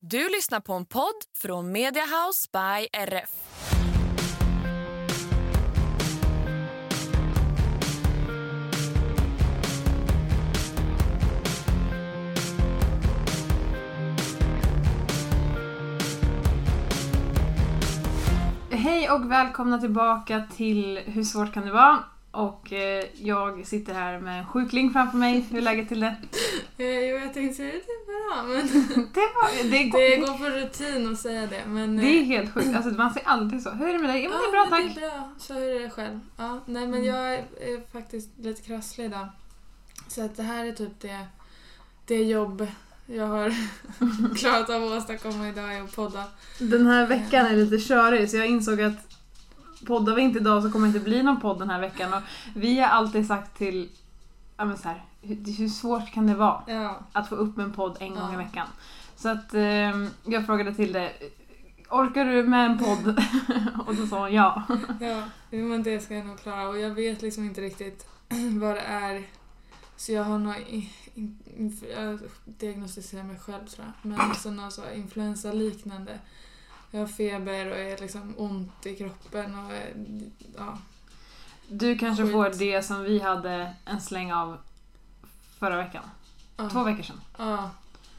Du lyssnar på en podd från Mediahouse by RF. Hej och välkomna tillbaka till Hur svårt kan det vara? Och eh, jag sitter här med en sjukling framför mig. Hur är läget till det? Eh, jo, jag tänkte säga det är bra, men Det, var, det, går, det går på rutin att säga det. Men, det är eh, helt sjukt. Alltså, man säger alltid så. Hur är det med dig? Ja, men det är ja, bra tack. Det är bra, så är det själv. Ja, nej, men Mm. jag är, är faktiskt lite krasslig idag. Så att det här är typ det, det jobb jag har klarat av att åstadkomma idag är att podda. Den här veckan är lite körig så jag insåg att poddar vi inte idag så kommer det inte bli någon podd den här veckan. Och vi har alltid sagt till, ja men så här, hur, hur svårt kan det vara Ja, att få upp en podd en gång i veckan? Så att eh, jag frågade till det, orkar du med en podd? och då sa hon ja. ja men det ska jag nog klara. Och jag vet liksom inte riktigt vad det är. Så jag har nog... jag diagnostiserar mig själv tror jag. Men alltså något så influensaliknande. Jag har feber och är liksom ont i kroppen och är, ja. Du kanske Skit. får det som vi hade en släng av förra veckan. ja. Två veckor sedan. Ja,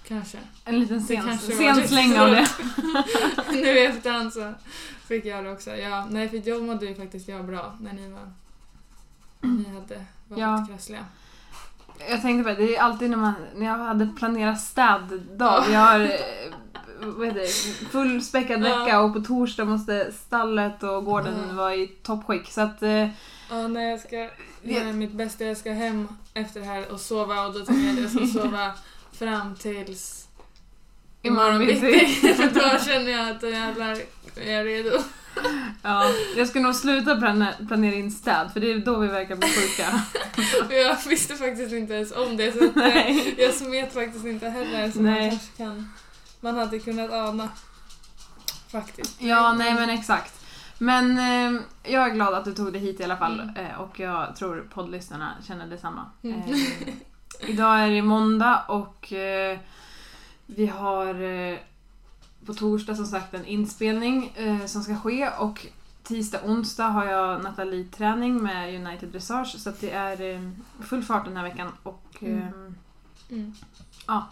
kanske. En liten sen, släng av det. nu i efterhand så fick jag det också. Ja, nej, för jag mådde ju faktiskt jag bra när ni var... Ni hade varit Ja. krassliga. Jag tänkte på det, det är alltid när, man, när jag hade planerat städdag. Ja. Jag har eh, vad heter det, fullspäckad vecka och på torsdag måste stallet och gården vara i toppskick. Så att, eh, Ja, när jag ska göra mitt bästa, jag ska hem efter det här och sova och då tänker jag att jag ska sova fram tills imorgon bitti. För då känner jag att jävlar är jag redo. Ja, jag ska nog sluta plane, planera in städ för det är då vi verkar bli sjuka. Jag visste faktiskt inte ens om det så eh, Nej. jag smet faktiskt inte heller som Nej. man kanske kan. Man hade kunnat ana. Faktiskt. Ja, nej men exakt. Men eh, jag är glad att du tog dig hit i alla fall Mm. eh, och jag tror poddlyssnarna känner detsamma. Mm. Eh, idag är det måndag och eh, vi har eh, på torsdag som sagt en inspelning eh, som ska ske och tisdag, onsdag har jag Nathalie-träning med United Dressage så det är full fart den här veckan och Mm. Mm. Ja.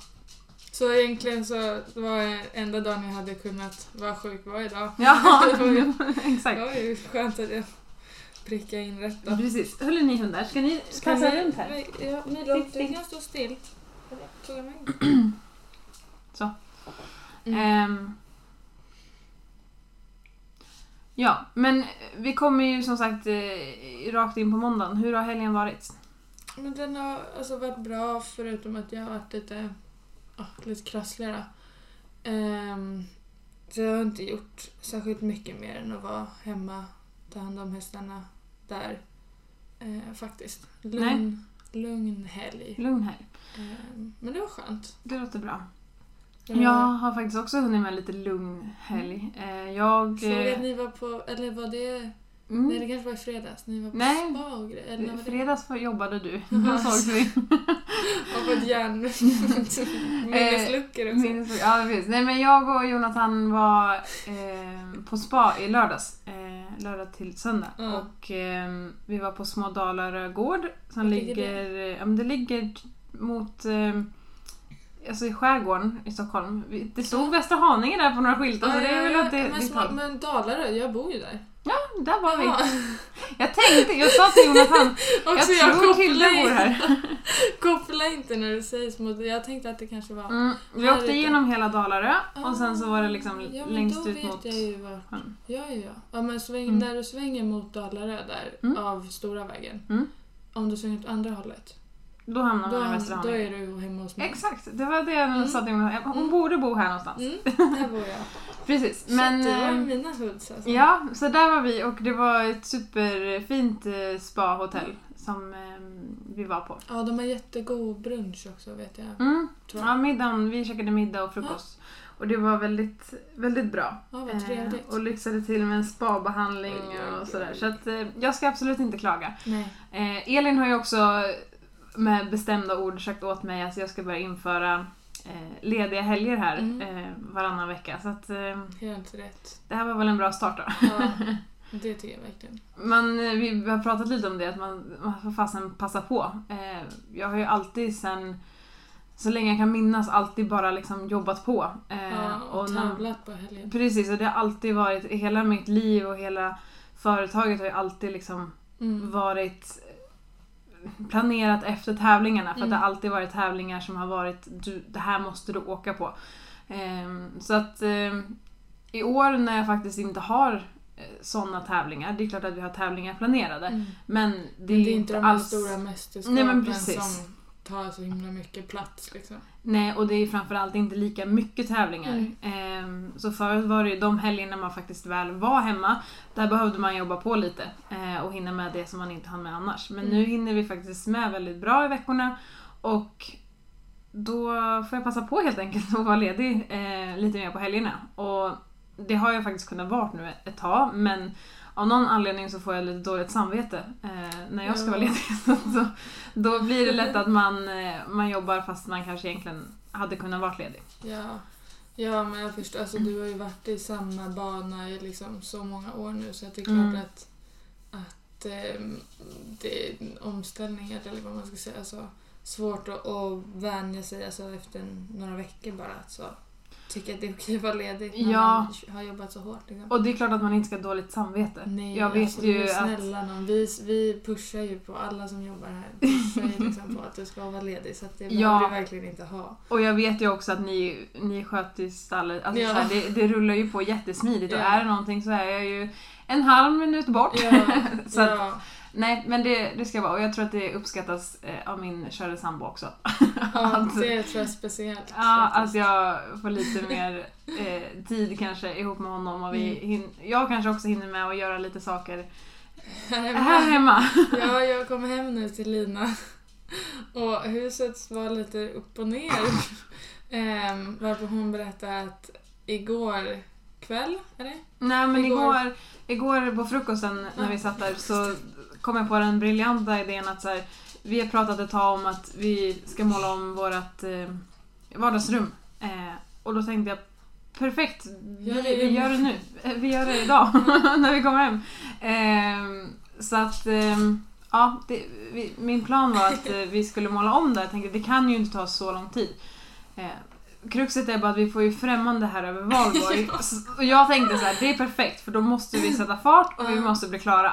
Så egentligen så var enda dagen jag hade kunnat vara sjuk var idag. ja, exakt. det var ju skönt att jag prickade in rätt då. Precis. Hörru ni hundar, ska ni Ska passa ni- runt här? Ja, ni Sitt, du kan stå still. Tog jag mig? Så. Mm. Ehm. ja, men vi kommer ju som sagt eh, rakt in på måndagen. Hur har helgen varit? Men den har alltså varit bra förutom att jag har varit lite, ja, lite krassligare. Um, så jag har inte gjort särskilt mycket mer än att vara hemma, ta hand om hästarna där. Eh, faktiskt. Lugn, lugn helg. Lugn helg. Ehm, men det var skönt. Det låter bra. Det Jag har faktiskt också hunnit med lite lugn helg. Eh, jag... Såg att eh, ni var på, eller var det, mm, nej det kanske var i fredags, ni var på Nej. spa och grejer. Det? fredags var- jobbade du. Då sågs vi. På ett järn... Minnesluckor också. Minns- Ja, precis. Nej, men jag och Jonathan var eh, på spa i lördags. Eh, lördag till söndag. Ja. Och eh, vi var på Små Dalarö gård som ligger ligger, ja, men det ligger mot eh, Alltså i skärgården i Stockholm. Vi- Det stod Västra Haninge där på några skyltar så det är väl att det, men, små, men Dalarö, jag bor ju där. Ja, där var vi. Ja. Jag tänkte, jag sa till Jonathan, jag tror kopplar Tilda in- bor här. Koppla inte när du säger små... Jag tänkte att det kanske var... Mm, vi åkte igenom hela Dalarö och sen så var det liksom ja, längst ut mot jag var... Ja, ja, ja. ja men sväng, Mm. där du svänger mot Dalarö där, Mm. av stora vägen. Mm. Om du svänger åt andra hållet. Då hamnar Då, man i Västra då är du hemma hos mig. Exakt, det var det jag Mm. sa till henne. Hon Mm. borde bo här någonstans. Mm, där bor jag. Precis. Men, Men, det var eh, mina hoods alltså. ja, så där var vi och det var ett superfint eh, spa-hotell som eh, vi var på. Ja, de har jättegod brunch också vet jag. Mm. Tror jag. Ja, middagen, vi käkade middag och frukost. Och det var väldigt, väldigt bra. Ja, vad trevligt. Eh, och lyxade till med en spabehandling oj, och sådär. Så att, eh, jag ska absolut inte klaga. Nej. Eh, Elin har ju också med bestämda ord sagt åt mig att jag ska börja införa eh, lediga helger här Mm. eh, varannan vecka. Så att, eh, Helt rätt. det här var väl en bra start då. Ja, det tycker jag verkligen. Man, eh, vi har pratat lite om det, att man, man får fasen passa på. Eh, jag har ju alltid sen så länge jag kan minnas alltid bara liksom jobbat på. Eh, Ja, och när- tävlat på helgen. Precis, och det har alltid varit, hela mitt liv och hela företaget har ju alltid liksom Mm. varit planerat efter tävlingarna. För att Mm. det har alltid varit tävlingar som har varit, du, det här måste du åka på. Ehm, så att ehm, i år när jag faktiskt inte har sådana tävlingar, det är klart att vi har tävlingar planerade. Mm. Men det Men är, det är inte inte de alls... stora mästerskapen Nej, men precis. som tar så himla mycket plats liksom. Nej, och det är framförallt inte lika mycket tävlingar. Mm. Ehm, så förut var det ju de helgerna man faktiskt väl var hemma, där behövde man jobba på lite eh, och hinna med det som man inte hann med annars. Men Mm. nu hinner vi faktiskt med väldigt bra i veckorna och då får jag passa på helt enkelt att vara ledig eh, lite mer på helgerna. Och det har jag faktiskt kunnat vara nu ett tag, men av någon anledning så får jag lite dåligt samvete eh, när jag ska vara ledig. Så, så, då blir det lätt att man, eh, man jobbar fast man kanske egentligen hade kunnat vara ledig. Ja. ja, men jag förstår. Alltså, du har ju varit i samma bana i liksom så många år nu så det är klart Mm. att, att ehm, det är omställningar eller vad man ska säga. Alltså, svårt att, att vänja sig alltså, efter några veckor bara. Så tycker att det är okej att vara ledig när Ja. man har jobbat så hårt. Liksom. Och det är klart att man inte ska ha dåligt samvete. Nej, jag vet alltså, ju är att... snälla någon. Vi, vi pushar ju på alla som jobbar här. Pushar ju liksom på att du ska vara ledig så att det Ja. behöver du verkligen inte ha. Och jag vet ju också att ni, ni sköter stallet. Alltså, Ja. här, det, det rullar ju på jättesmidigt och Ja. är det någonting så är jag ju en halv minut bort. Så att, nej, men det, det ska vara. Och jag tror att det uppskattas eh, av min kära sambo också. ja, det tror jag är speciellt. Ja, att jag får lite mer eh, tid kanske ihop med honom och vi Mm. hin- jag kanske också hinner med att göra lite saker Här hemma. här hemma. Ja, jag kom hem nu till Lina och huset var lite upp och ner. Ehm, varpå hon berättade att igår kväll, är det? Nej men Igår. igår, igår på frukosten när vi satt där så kom jag på den briljanta idén att så här, vi har pratat ett tag om att vi ska måla om vårt eh, vardagsrum. Eh, och då tänkte jag perfekt, vi, Gör det vi gör det nu. Eh, Vi gör det idag när vi kommer hem. Eh, så att eh, ja, det, vi, min plan var att eh, vi skulle måla om där. Jag tänkte det kan ju inte ta så lång tid. Kruxet är bara att vi får ju främmande här över valborg. Och jag tänkte så här, det är perfekt för då måste vi sätta fart och vi måste bli klara.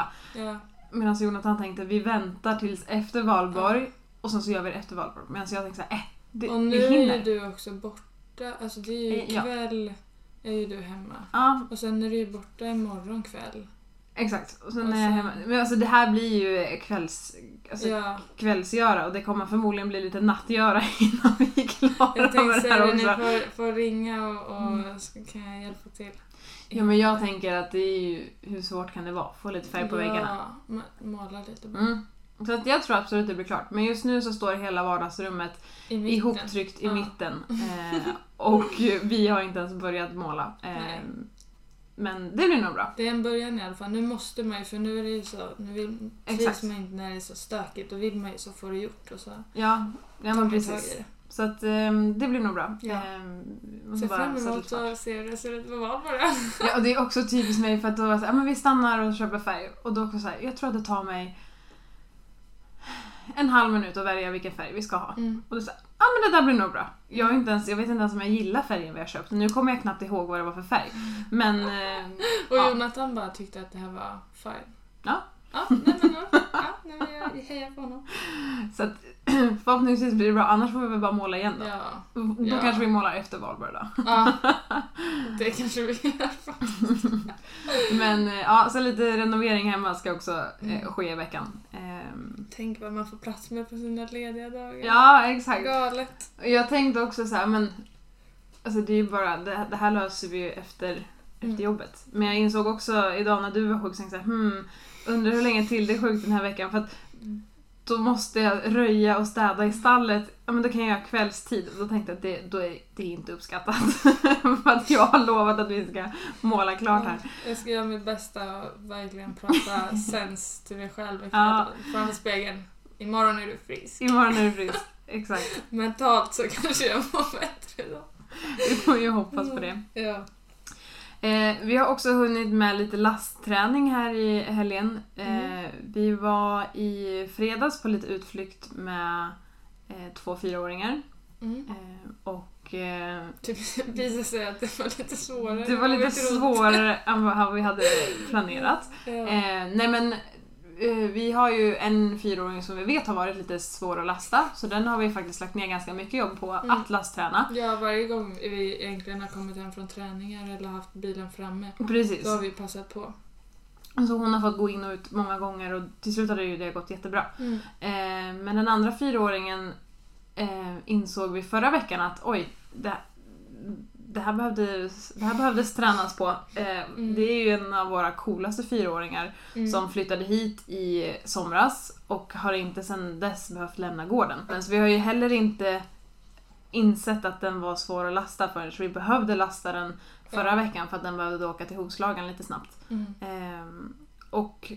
Medan Jonathan tänkte vi väntar tills efter valborg och sen så gör vi det efter valborg. Medan jag tänkte så här, äh, det, Och nu vi är ju du också borta. Alltså det är ju Eh, ja. kväll är ju du hemma. Ja, Och sen är du ju borta imorgon kväll. exakt. Och sen Och är jag sen- hemma. Men alltså det här blir ju kvälls, alltså, Ja. kvällsgöra och det kommer förmodligen bli lite nattgöra innan vi är klara Jag tänkte med det säga här det, ni också. får, får ringa och, och så kan jag hjälpa till. Ja men jag tänker att det är ju, hur svårt kan det vara? Få lite färg på väggarna. Ja, ma- måla lite bara. Mm. Så att jag tror absolut det blir klart. Men just nu så står hela vardagsrummet I mitten. ihoptryckt i Ja. mitten. Eh, och vi har inte ens börjat måla. Eh, men det blir nog bra. Det är en början i alla fall. Nu måste man ju, för nu är det ju så, nu vill, trivs man inte när det är så stökigt. Då vill man ju så få det gjort och så Ja, ja tar tag precis. i det. Så att ehm, det blir nog bra. Ja. Måste Ser fram emot att se hur det ser ut på valborg. Ja, och det är också typiskt mig för att då var så ja, men vi stannar och köper färg. Och då också så här, jag tror att det tar mig en halv minut att välja vilken färg vi ska ha. Mm. Och då sa ja men det där blir nog bra. Jag, är inte ens, jag vet inte ens om jag gillar färgen vi har köpt. Nu kommer jag knappt ihåg vad det var för färg. Men eh, Och Ja. Jonathan bara tyckte att det här var fine. Ja. Ja, nej men, ja, nej, men jag hejar på honom. så att förhoppningsvis blir det bra, annars får vi väl bara måla igen då. Ja. Då Ja. kanske vi målar efter valborg då. ja. Det kanske vi gör faktiskt. Men eh, ja, så lite renovering hemma ska också eh, Mm. ske i veckan. Ehm, Tänk vad man får plats med på sina lediga dagar. ja, exakt. Galet. Och Jag tänkte också så här, men alltså det är ju bara, det, det här löser vi ju efter, efter Mm. jobbet. Men jag insåg också idag när du var sjuk, så tänkte jag så här, hmm, undrar hur länge till det är sjukt den här veckan för att då måste jag röja och städa i stallet. Ja men då kan jag göra kvällstid och då tänkte jag att det, då är det är inte uppskattat. för att jag har lovat att vi ska måla klart här. Jag ska göra mitt bästa och verkligen prata sens till mig själv Ja. framför spegeln. Imorgon är du frisk. Imorgon är du frisk. Exakt. Mentalt så kanske jag mår bättre då. Vi får ju hoppas på det. Ja. Eh, vi har också hunnit med lite lastträning här i helgen. Eh, Vi var i fredags på lite utflykt med eh, två fyraåringar. Mm. Eh, och eh, Det visade sig att det var lite svårare. det var lite svårare än vad vi hade planerat. Ja. Eh, nej men vi har ju en fyraåring som vi vet har varit lite svår att lasta. Så den har vi faktiskt lagt ner ganska mycket jobb på Mm. att lastträna. Ja, varje gång vi egentligen har kommit hem från träningar eller haft bilen framme, Precis. då har vi passat på. Så hon har fått gå in och ut många gånger och till slut har det ju det gått jättebra. Mm. Eh, men den andra fyraåringen eh, insåg vi förra veckan att oj, det, det, här, behövdes, det här behövdes tränas på. Eh, Mm. Det är ju en av våra coolaste fyraåringar Mm. som flyttade hit i somras och har inte sedan dess behövt lämna gården. Men så vi har ju heller inte insett att den var svår att lasta förrän vi behövde lasta den förra Ja. veckan för att den behövde åka till Hovslagen lite snabbt. Mm. Ehm, och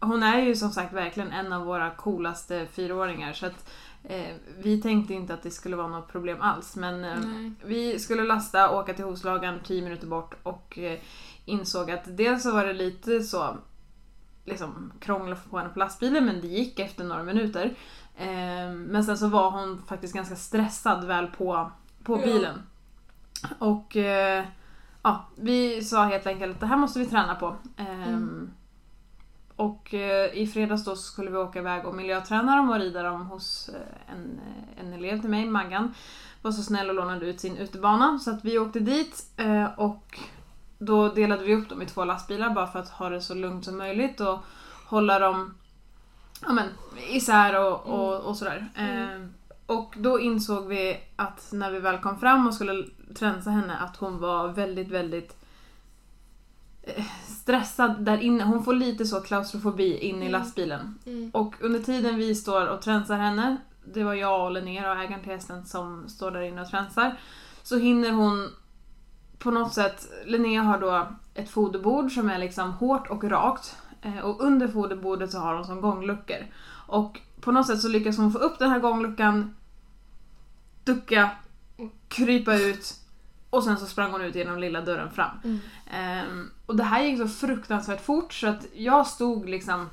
hon är ju som sagt verkligen en av våra coolaste fyraåringar så att eh, vi tänkte inte att det skulle vara något problem alls men eh, vi skulle lasta, åka till Hovslagan 10 minuter bort och eh, insåg att dels så var det lite så liksom krångel att få på henne på lastbilen men det gick efter några minuter. Ehm, men sen så var hon faktiskt ganska stressad väl på, på Ja. bilen. Och eh, ja, vi sa helt enkelt att det här måste vi träna på. Ehm, Mm. Och eh, i fredags då skulle vi åka iväg och miljöträna dem och rida dem hos eh, en, eh, en elev till mig, Maggan. Var så snäll och lånade ut sin utebana så att vi åkte dit och då delade vi upp dem i två lastbilar bara för att ha det så lugnt som möjligt och hålla dem ja, men, isär och, och, och sådär. Mm. Och då insåg vi att när vi väl kom fram och skulle tränsa henne att hon var väldigt, väldigt stressad där inne. Hon får lite så klaustrofobi in i Mm. lastbilen. Mm. Och under tiden vi står och tränsar henne, det var jag och Linnea och ägaren till hästen som står där inne och tränsar, så hinner hon på något sätt, Linnea har då ett foderbord som är liksom hårt och rakt eh, och under foderbordet så har hon som gångluckor. Och på något sätt så lyckas hon få upp den här gångluckan, ducka, krypa ut och sen så sprang hon ut genom lilla dörren fram. Mm. Ehm, och det här gick så fruktansvärt fort så att jag stod liksom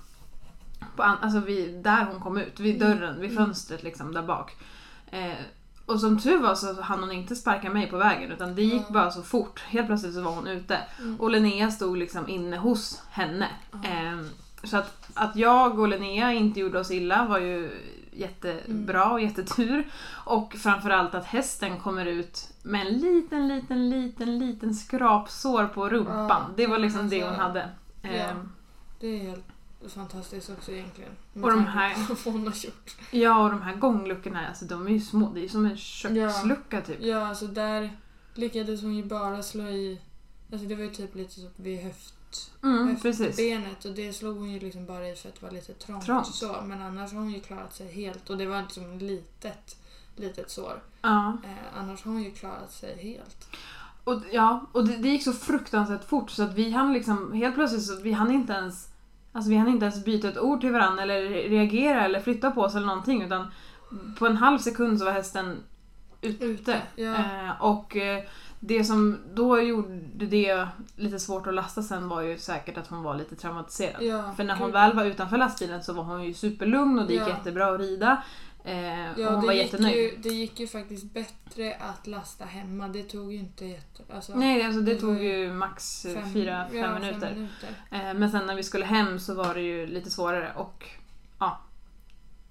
på an- alltså vid, där hon kom ut, vid dörren, vid fönstret liksom där bak. Eh, och som tur var så hann hon inte sparka mig på vägen utan det gick Ja. bara så fort. Helt plötsligt så var hon ute. Mm. Och Linnea stod liksom inne hos henne. Ehm, så att, att jag och Linnea inte gjorde oss illa var ju jättebra och jättetur. Och framförallt att hästen kommer ut med en liten, liten, liten, liten skrapsår på rumpan. Ja, det var liksom det hon alltså, hade. ja. Ehm, Det är helt fantastiskt också egentligen. Och de här- vad hon har gjort. Ja, och de här gångluckorna, alltså de är ju små. Det är ju som en kökslucka typ. Ja, alltså där lyckades hon ju bara slå i... Alltså det var ju typ lite så vid höft, Mm, precis. höftbenet och det slog hon ju liksom bara i för att det var lite trångt. Trångt. Så, men annars har hon ju klarat sig helt och det var inte som ett litet, litet sår. Ja. Eh, annars har hon ju klarat sig helt. Och, ja, och det, det gick så fruktansvärt fort så att vi hann liksom, helt plötsligt så vi hann inte ens Alltså vi hann inte ens byta ett ord till varandra eller re- reagera eller flytta på oss eller någonting utan på en halv sekund så var hästen ute. Ute, ja. Eh, och eh, det som då gjorde det lite svårt att lasta sen var ju säkert att hon var lite traumatiserad. Ja, För när hon väl var utanför lastbilen så var hon ju superlugn och det gick Ja. jättebra att rida. Eh, och Ja, hon det var gick, jättenöjd. ju, det gick ju faktiskt bättre att lasta hemma. Det tog ju inte jätte... Alltså, Nej, alltså det det tog ju max fem- fyra, fem ja, minuter. Minuter. Eh, Men sen när vi skulle hem så var det ju lite svårare och.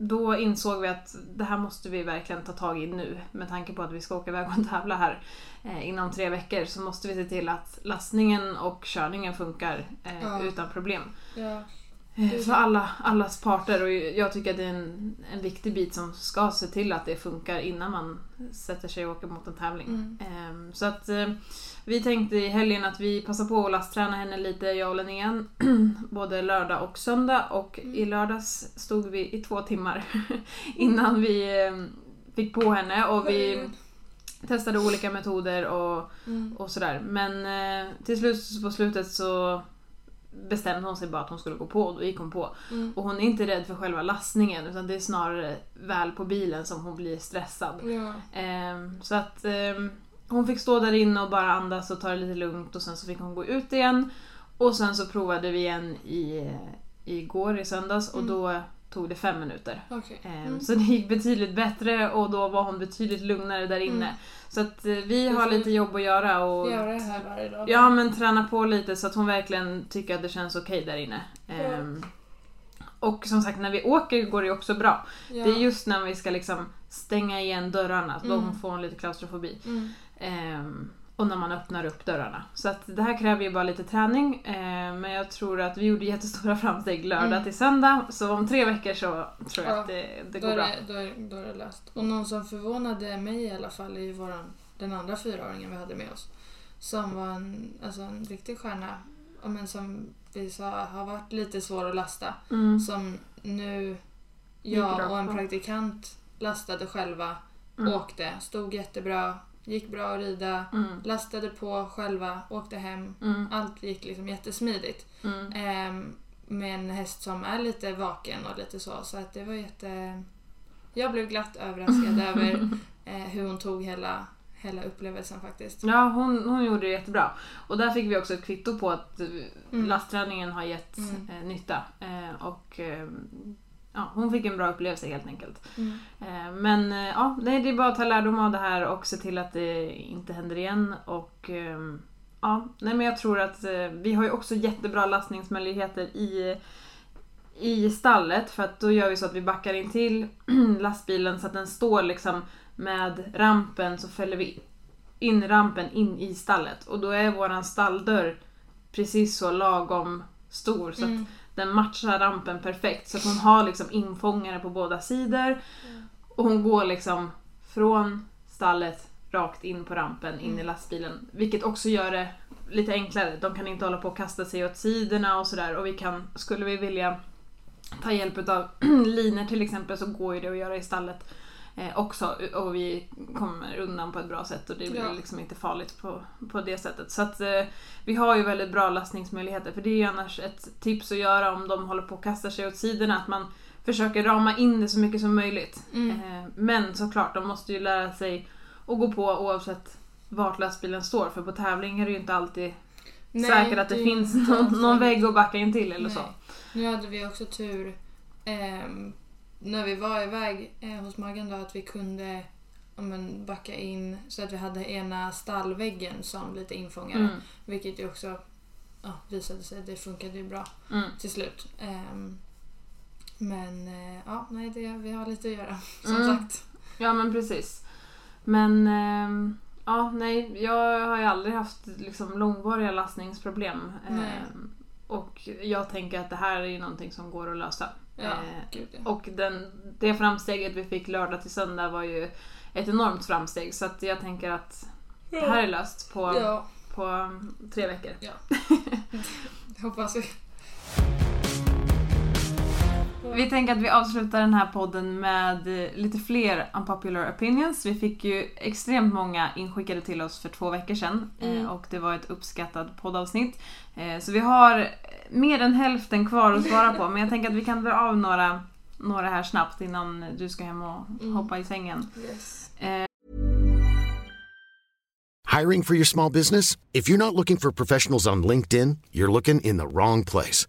Då insåg vi att det här måste vi verkligen ta tag i nu. Med tanke på att vi ska åka iväg och tävla här eh, inom tre veckor så måste vi se till att lastningen och körningen funkar eh, Ja. utan problem. Ja. Eh, För alla, allas parter och jag tycker att det är en, en viktig bit som ska se till att det funkar innan man sätter sig och åker mot en tävling. Mm. Ehm, Så att eh, vi tänkte i helgen att vi passar på att lastträna henne lite, jag och Linnén, både lördag och söndag och Mm. i lördags stod vi i två timmar innan vi eh, fick på henne och vi testade olika metoder och, Mm. och sådär. Men eh, till slut på slutet så bestämde hon sig bara att hon skulle gå på och då gick hon på. Mm. Och hon är inte rädd för själva lastningen utan det är snarare väl på bilen som hon blir stressad. Ja. Ehm, så att ehm, hon fick stå där inne och bara andas och ta det lite lugnt och sen så fick hon gå ut igen. Och sen så provade vi igen i, igår i söndags och Mm. då tog det fem minuter. Okej. Ehm, Mm. Så det gick betydligt bättre och då var hon betydligt lugnare där inne. Mm. Så att eh, vi har lite jobb att göra och Göra det här varje dag. Ja men träna på lite så att hon verkligen tycker att det känns okej där inne. Ehm, och som sagt när vi åker går det också bra. Ja. Det är just när vi ska liksom stänga igen dörrarna, då Mm. hon får hon lite klaustrofobi. Mm. Och när man öppnar upp dörrarna. Så att det här kräver ju bara lite träning. Ehm, men jag tror att vi gjorde jättestora framsteg lördag Mm. till söndag. Så om tre veckor så tror jag Ja, att det, det går är bra. det, då, är, då är det löst. Och någon som förvånade mig i alla fall är ju våran, den andra fyraåringen vi hade med oss. Som var en, alltså en riktig stjärna. Men som vi sa har varit lite svår att lasta. Mm. Som nu jag och en praktikant lastade själva. Mm. Åkte, stod jättebra. Gick bra att rida. Mm. Lastade på själva, åkte hem. Mm. Allt gick liksom jättesmidigt. Mm. Ehm, med en häst som är lite vaken och lite så. Så att det var jätte... Jag blev glatt överraskad över eh, hur hon tog hela, hela upplevelsen faktiskt. Ja, hon, hon gjorde det jättebra. Och där fick vi också ett kvitto på att eh, Mm. lastträningen har gett Mm. eh, nytta. Eh, och eh, ja, hon fick en bra upplevelse helt enkelt. Mm. Eh, men eh, ja, det är bara att ta lärdom av det här och se till att det inte händer igen. Och ehm, ja, nej men jag tror att eh, vi har ju också jättebra lastningsmöjligheter i i stallet för att då gör vi så att vi backar in till lastbilen så att den står liksom med rampen så fäller vi in rampen in i stallet och då är våran stalldörr precis så lagom stor så att Mm. Den matchar rampen perfekt. Så att hon har liksom infångare på båda sidor. Och hon går liksom från stallet rakt in på rampen, in i lastbilen. Vilket också gör det lite enklare. De kan inte hålla på och kasta sig åt sidorna och sådär. Och vi kan, skulle vi vilja ta hjälp av linor till exempel så går ju det att göra i stallet eh, också. Och vi kommer undan på ett bra sätt och det blir Ja. liksom inte farligt på, på det sättet. Så att eh, vi har ju väldigt bra lastningsmöjligheter. För det är ju annars ett tips att göra om de håller på och kastar sig åt sidorna. Att man försöker rama in det så mycket som möjligt. Mm. Eh, men såklart, de måste ju lära sig att gå på oavsett vart lastbilen står. För på tävling är det ju inte alltid Nej, säkert att det, är finns någon, någon vägg att backa in till eller så. Nej. Nu hade vi också tur ehm, när vi var iväg eh, hos Maggan då att vi kunde men, backa in så att vi hade ena stallväggen som lite infångare. Mm. Vilket ju också ja, visade sig, det funkade ju bra Mm. till slut. Ehm, men eh, ja, nej, det, vi har lite att göra som Mm. sagt. Ja men precis. Men ehm, ja, nej, jag har ju aldrig haft liksom, långvariga lastningsproblem. Ehm, och jag tänker att det här är ju någonting som går att lösa. Ja, Eh, gud ja. och den, det framsteget vi fick lördag till söndag var ju ett enormt framsteg. Så att jag tänker att det här är löst på, Ja, på um, tre veckor. det hoppas vi. Vi tänker att vi avslutar den här podden med eh, lite fler unpopular opinions. Vi fick ju extremt många inskickade till oss för två veckor sedan eh, Mm. och det var ett uppskattat poddavsnitt. Eh, Så vi har mer än hälften kvar att svara på men jag tänker att vi kan dra av några, några här snabbt innan du ska hem och Mm. hoppa i sängen. Yes. Hiring for your small business? If you're not looking for professionals on LinkedIn, you're looking in the wrong place.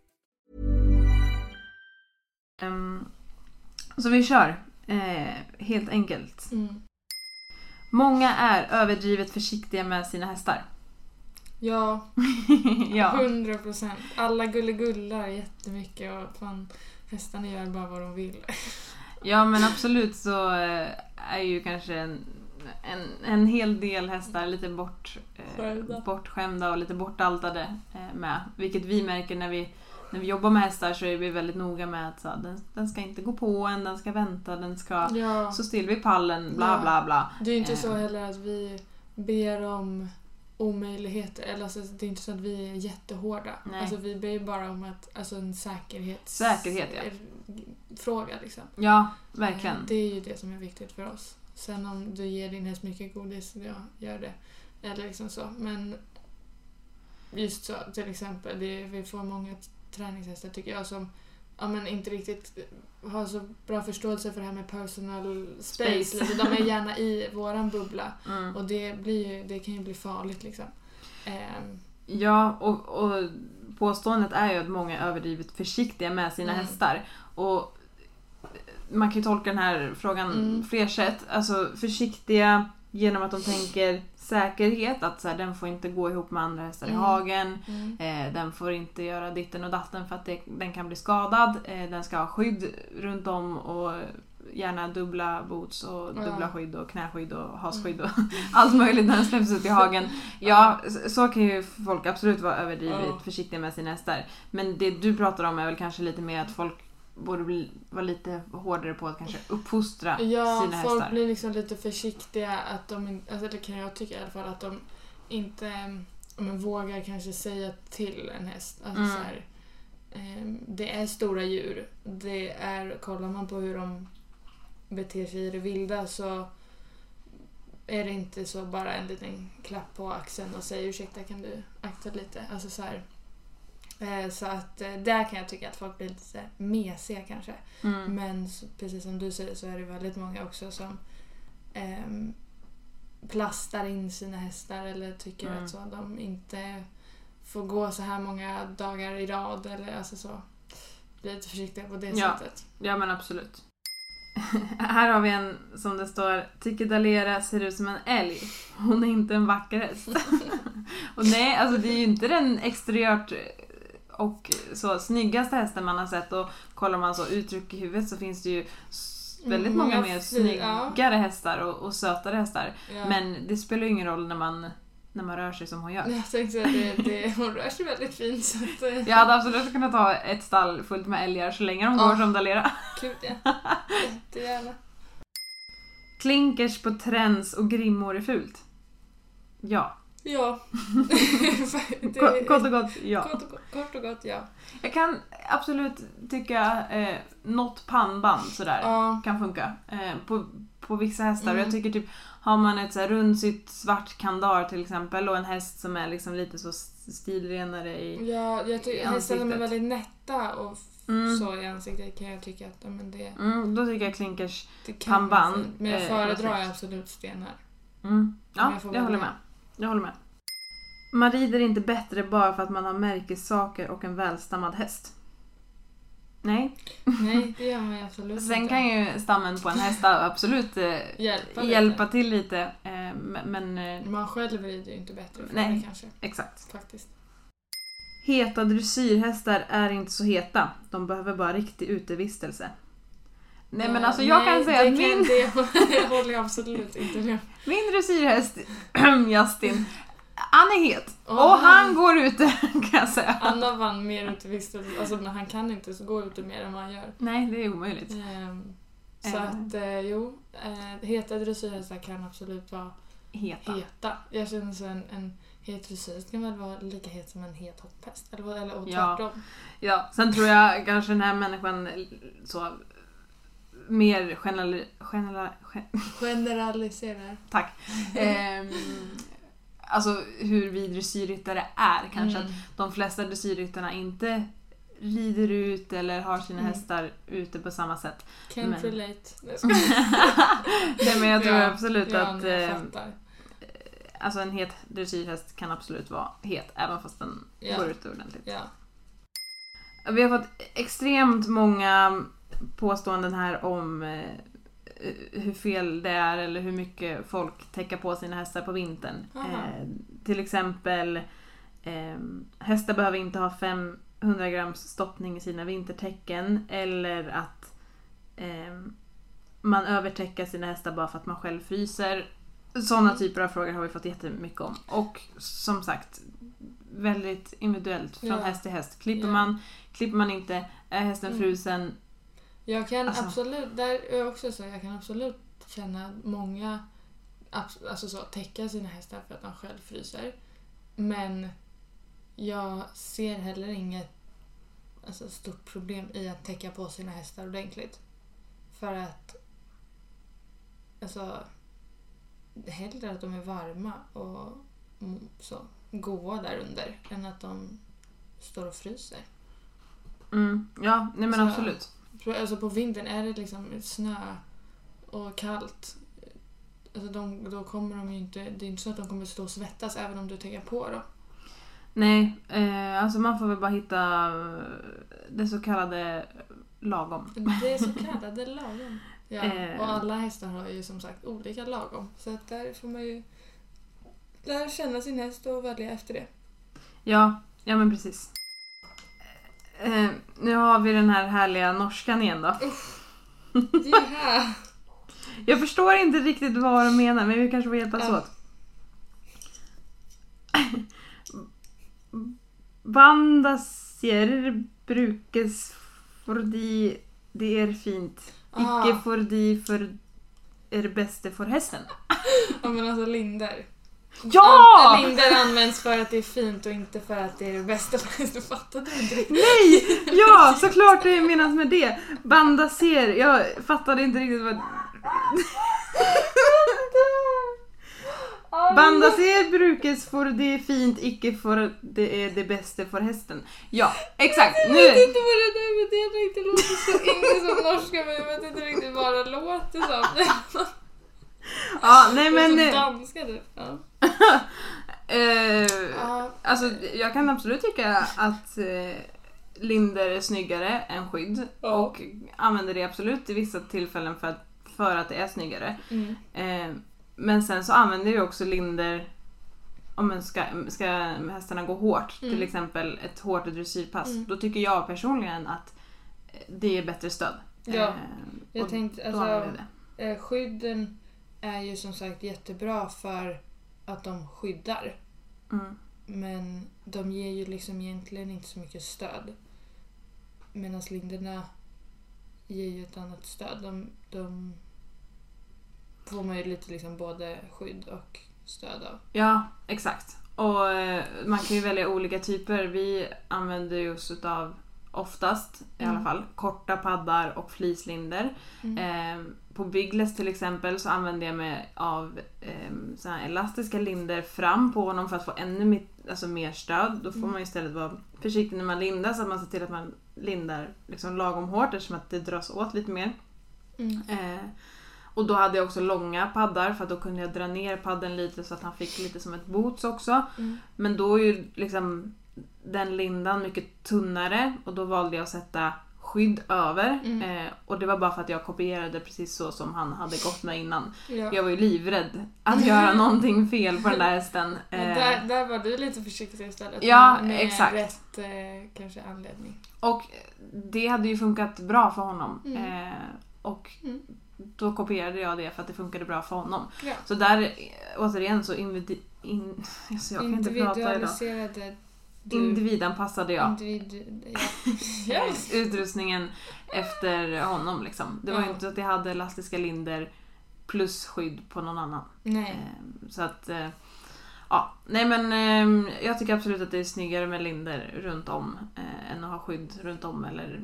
Ehm, så vi kör. Eh, helt enkelt. Mm. Många är överdrivet försiktiga med sina hästar. Ja, ja. 100 procent. Alla gulligullar jättemycket och fan, hästarna gör bara vad de vill. ja men absolut så eh, är ju kanske en, en, en hel del hästar lite bort, eh, Skämda. bortskämda och lite bortaltade eh, med. Vilket vi märker när vi, när vi jobbar med hästar så är vi väldigt noga med att så, den, den ska inte gå på en, den ska vänta, den ska Ja, stå still vid pallen, bla Ja. bla bla. det är inte Eh. så heller att vi ber om omöjligheter. Eller alltså, det är inte så att vi är jättehårda. Nej. Alltså, vi ber ju bara om att, alltså, en säkerhets... Säkerhet, ja. fråga liksom. Ja, verkligen. Eh, Det är ju det som är viktigt för oss. Sen om du ger din häst mycket godis, ja, gör det. Eller liksom så. Men just så, till exempel, det, vi får många träningshästar tycker jag som ja, men inte riktigt har så bra förståelse för det här med personal space. Space. Lite. De är gärna i våran bubbla. Mm. Och det, blir ju, det kan ju bli farligt liksom. Ehm, Ja, och, och påståendet är ju att många är överdrivet försiktiga med sina Mm. hästar. Och man kan ju tolka den här frågan Mm. fler sätt. Alltså försiktiga genom att de tänker säkerhet, att så här, den får inte gå ihop med andra hästar i Mm. hagen. mm. Eh, den får inte göra ditten och datten för att det, den kan bli skadad. Eh, den ska ha skydd runt om och gärna dubbla boots och Ja. dubbla skydd och knäskydd och hasskydd och allt möjligt när den släpps ut i hagen. Ja, så kan ju folk absolut vara överdrivet Ja. försiktiga med sina hästar. Men det du pratar om är väl kanske lite mer att folk borde bli, vara lite hårdare på att kanske uppfostra Ja, sina folk hästar. blir liksom lite försiktiga att de alltså det kan jag tycka i alla fall, att de inte ja, men, vågar kanske säga till en häst. Alltså, Mm. så här, ehm, det är stora djur. Det är, kollar man på hur de beter sig i det vilda så är det inte så bara en liten klapp på axeln och säga ursäkta kan du akta lite. Alltså så här. Eh, Så att eh, där kan jag tycka att folk blir lite mesiga kanske. Mm. Men precis som du säger så är det väldigt många också som ehm, plastar in sina hästar eller tycker Mm. att så, de inte får gå så här många dagar i rad. Eller alltså så. Blir lite försiktiga på det Ja. sättet. Ja men absolut. Här har vi en som det står Tiki Dalera ser ut som en älg. Hon är inte en vacker häst. och nej, alltså det är ju inte den exteriört och så snyggaste hästen man har sett och kollar man så uttryck i huvudet så finns det ju väldigt Mm, många mer fi- ja. snyggare hästar och, och sötare hästar. Ja. Men det spelar ju ingen roll när man, när man rör sig som hon gör. Jag tänkte att det, det, hon rör sig väldigt fint så att, eh, Jag hade absolut kunnat ha ett stall fullt med älgar så länge de går som Dalera. Gud ja. Jättegärna. Klinkers på träns och grimmor är fult. Ja. Ja. Det- Kort, och gott, ja. kort, och, gott- kort och gott ja. Jag kan absolut tycka eh, något pannband sådär Ja. kan funka. Eh, på, på vissa hästar. Mm. jag tycker typ, har man ett så här rundsytt svart kandar till exempel och en häst som är liksom lite så stilrenare i... Ja, jag tycker I hästar som är väldigt nätta och Mm. så i ansiktet kan jag tycka att men det, Mm, då tycker jag klinkers... Pannband. Men jag eh, föredrar perfekt. absolut stenar. Mm. Ja, jag jag håller med. Jag håller med. Man rider inte bättre bara för att man har märkessaker och en välstammad häst. Nej. Nej, det gör man absolut Sen inte. kan ju stammen på en häst absolut eh, Hjälpa hjälpa till lite. Eh, men, eh, Man själv rider ju inte bättre för Nej. det kanske. exakt. Faktiskt. Heta dressyrhästar är inte så heta. De behöver bara riktig utevistelse. Nej men Ja, alltså jag nej, kan säga att min, Det håller jag absolut inte med min dressyrhäst Justin, han är het. Åh, och han går ute kan jag säga. Anna vann mer utevistelse, alltså men han kan inte så gå ute mer än vad han gör. Nej det är omöjligt. Ehm, Så Eh. att eh, jo, eh, heta dressyrhästar kan absolut vara Heta. heta. Jag känner så en, en het dressyrhäst kan väl vara lika het som en het hopphäst. Eller, eller och Ja. tvärtom. Ja, sen tror jag kanske den här människan så mer general, general, gen, Generaliserar. tack. Ehm, alltså hur vi dressyrryttare är kanske. Mm. Att de flesta dressyrryttarna inte rider ut eller har sina Mm. hästar ute på samma sätt. Can't Men- relate. Nej, men jag tror Ja, absolut ja, att eh, alltså en het dressyrhäst kan absolut vara het även fast den Ja. går ut ordentligt. Ja. Vi har fått extremt många påståenden här om eh, hur fel det är eller hur mycket folk täcker på sina hästar på vintern. Eh, till exempel eh, hästar behöver inte ha 500 grams stoppning i sina vintertäcken eller att eh, man övertäcker sina hästar bara för att man själv fryser. Sådana Mm. typer av frågor har vi fått jättemycket om. Och som sagt, väldigt individuellt från Ja. häst till häst. Klipper Ja. man, klipper man inte, är hästen Mm. frusen, Jag kan Alltså- absolut, där är jag också så, jag kan absolut känna många alltså så, täcka sina hästar för att de själv fryser. Men jag ser heller inget alltså, stort problem i att täcka på sina hästar ordentligt. För att alltså hellre att de är varma och så goa där under än att de står och fryser. mm, ja, nej men Så- absolut. Alltså på vintern är det liksom snö och kallt. Alltså de, då kommer de ju inte, det är inte så att de kommer stå och svettas även om du tänker på dem. Nej, eh, alltså man får väl bara hitta eh, det så kallade lagom. Det så kallade lagom. Ja, Eh. och alla hästar har ju som sagt olika lagom. Så att där får man ju lära känna sin häst och välja efter det. Ja, ja men precis. Eh, nu har vi den här härliga norskan igen då. Jaha! Jag förstår inte riktigt vad de menar men vi kanske får hjälpas Ja. åt. Bandasier brukes fordi det är fint. Ah. Icke fordi för är bäste för hästen. Ja men alltså linder. Ja! Linder används för att det är fint och inte för att det är det bästa. Fattar du inte riktigt? Nej! Ja, såklart det menas med det. Bandaser, jag fattade inte riktigt vad... Bandaser brukes för det är fint, icke för det är det bästa för hästen. Ja, exakt. Jag Nu! vet inte vad det där med det riktigt låter så inte som norska men jag vet inte riktigt vad det låter som. Ja, nej men... som eh, danska typ. Ja. Eh, alltså jag kan absolut tycka att eh, linder är snyggare än skydd. Ja. Och använder det absolut i vissa tillfällen för att, för att det är snyggare. Mm. Eh, men sen så använder jag också linder om man ska, ska hästarna gå hårt, till Mm. exempel ett hårt dressyrpass. Mm. Då tycker jag personligen att det är bättre stöd. Ja, Eh, Jag tänkte, alltså, eh, skydden är ju som sagt jättebra för att de skyddar. Mm. Men de ger ju liksom egentligen inte så mycket stöd. Medan linderna ger ju ett annat stöd. De, de får man ju lite liksom både skydd och stöd av. Ja, exakt. Och eh, man kan ju välja olika typer. Vi använder ju oss utav oftast i alla Mm. fall korta paddar och fleecelinder. Eh, på Biggles till exempel så använder jag mig av eh, såna elastiska linder fram på honom för att få ännu mer, alltså mer stöd. Då får Mm. man istället vara försiktig när man lindar så att man ser till att man lindar liksom lagom hårt eftersom att det dras åt lite mer. Mm. Eh, och då hade jag också långa paddar för att då kunde jag dra ner padden lite så att han fick lite som ett boots också. Mm. Men då är ju liksom den lindan mycket tunnare och då valde jag att sätta skydd över. Mm. Eh, och det var bara för att jag kopierade precis så som han hade gått med innan. Ja. Jag var ju livrädd att göra någonting fel på den där hästen. Men Eh, där, där var du lite försiktig istället. Ja, med, med exakt. rätt eh, kanske anledning. Och det hade ju funkat bra för honom. Mm. Eh, och Mm. då kopierade jag det för att det funkade bra för honom. Ja. Så där, eh, återigen så invidi- in, alltså jag kan inte prata idag. Du, Individanpassade jag individ, ja. utrustningen efter honom liksom. Det var ju inte så att jag hade elastiska linder plus skydd på någon annan. Nej. Ehm, Så att, eh, ja. Nej men ehm, jag tycker absolut att det är snyggare med linder runt om eh, än att ha skydd runt om eller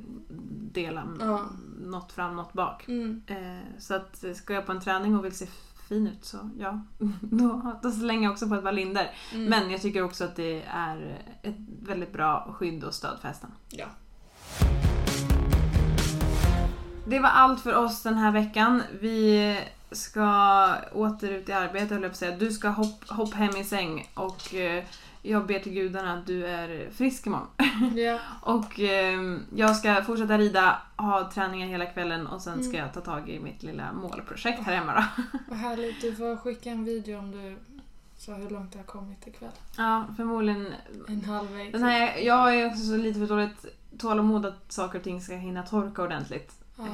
dela Ja. något fram, något bak. Mm. Eh, Så att ska jag på en träning och vill se fin ut så ja, då, då slänger jag också på ett par linder. Mm. Men jag tycker också att det är ett väldigt bra skydd och stödfästen. Ja. Det var allt för oss den här veckan. Vi ska åter ut i arbete höll jag på att säga. Du ska hopp, hopp hem i säng och eh, jag ber till gudarna att du är frisk imorgon. Ja. och eh, jag ska fortsätta rida, ha träningar hela kvällen och sen Mm. ska jag ta tag i mitt lilla målprojekt här hemma då. Vad härligt. Du får skicka en video om du sa hur långt det har kommit ikväll. ja, förmodligen. En halvvägs. Den här, jag är också så lite för dåligt tålamod att saker och ting ska hinna torka ordentligt. Ja. Eh,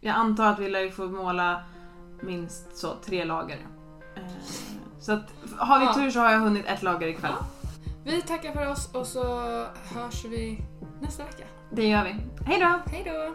Jag antar att vi lär ju få måla minst så tre lager. Eh, Så att har vi Ja. tur så har jag hunnit ett lager ikväll. Vi tackar för oss och så hörs vi nästa vecka. Det gör vi. Hej då! Hej då!